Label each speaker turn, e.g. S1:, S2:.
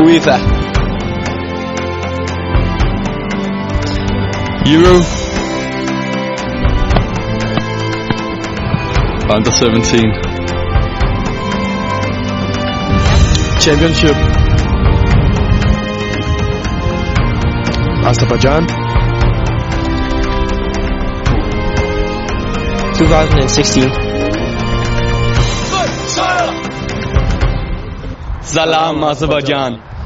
S1: UEFA.
S2: Euro. Under 17.
S3: Championship. Azerbaijan.
S1: 2016.
S2: Salam Azerbaijan.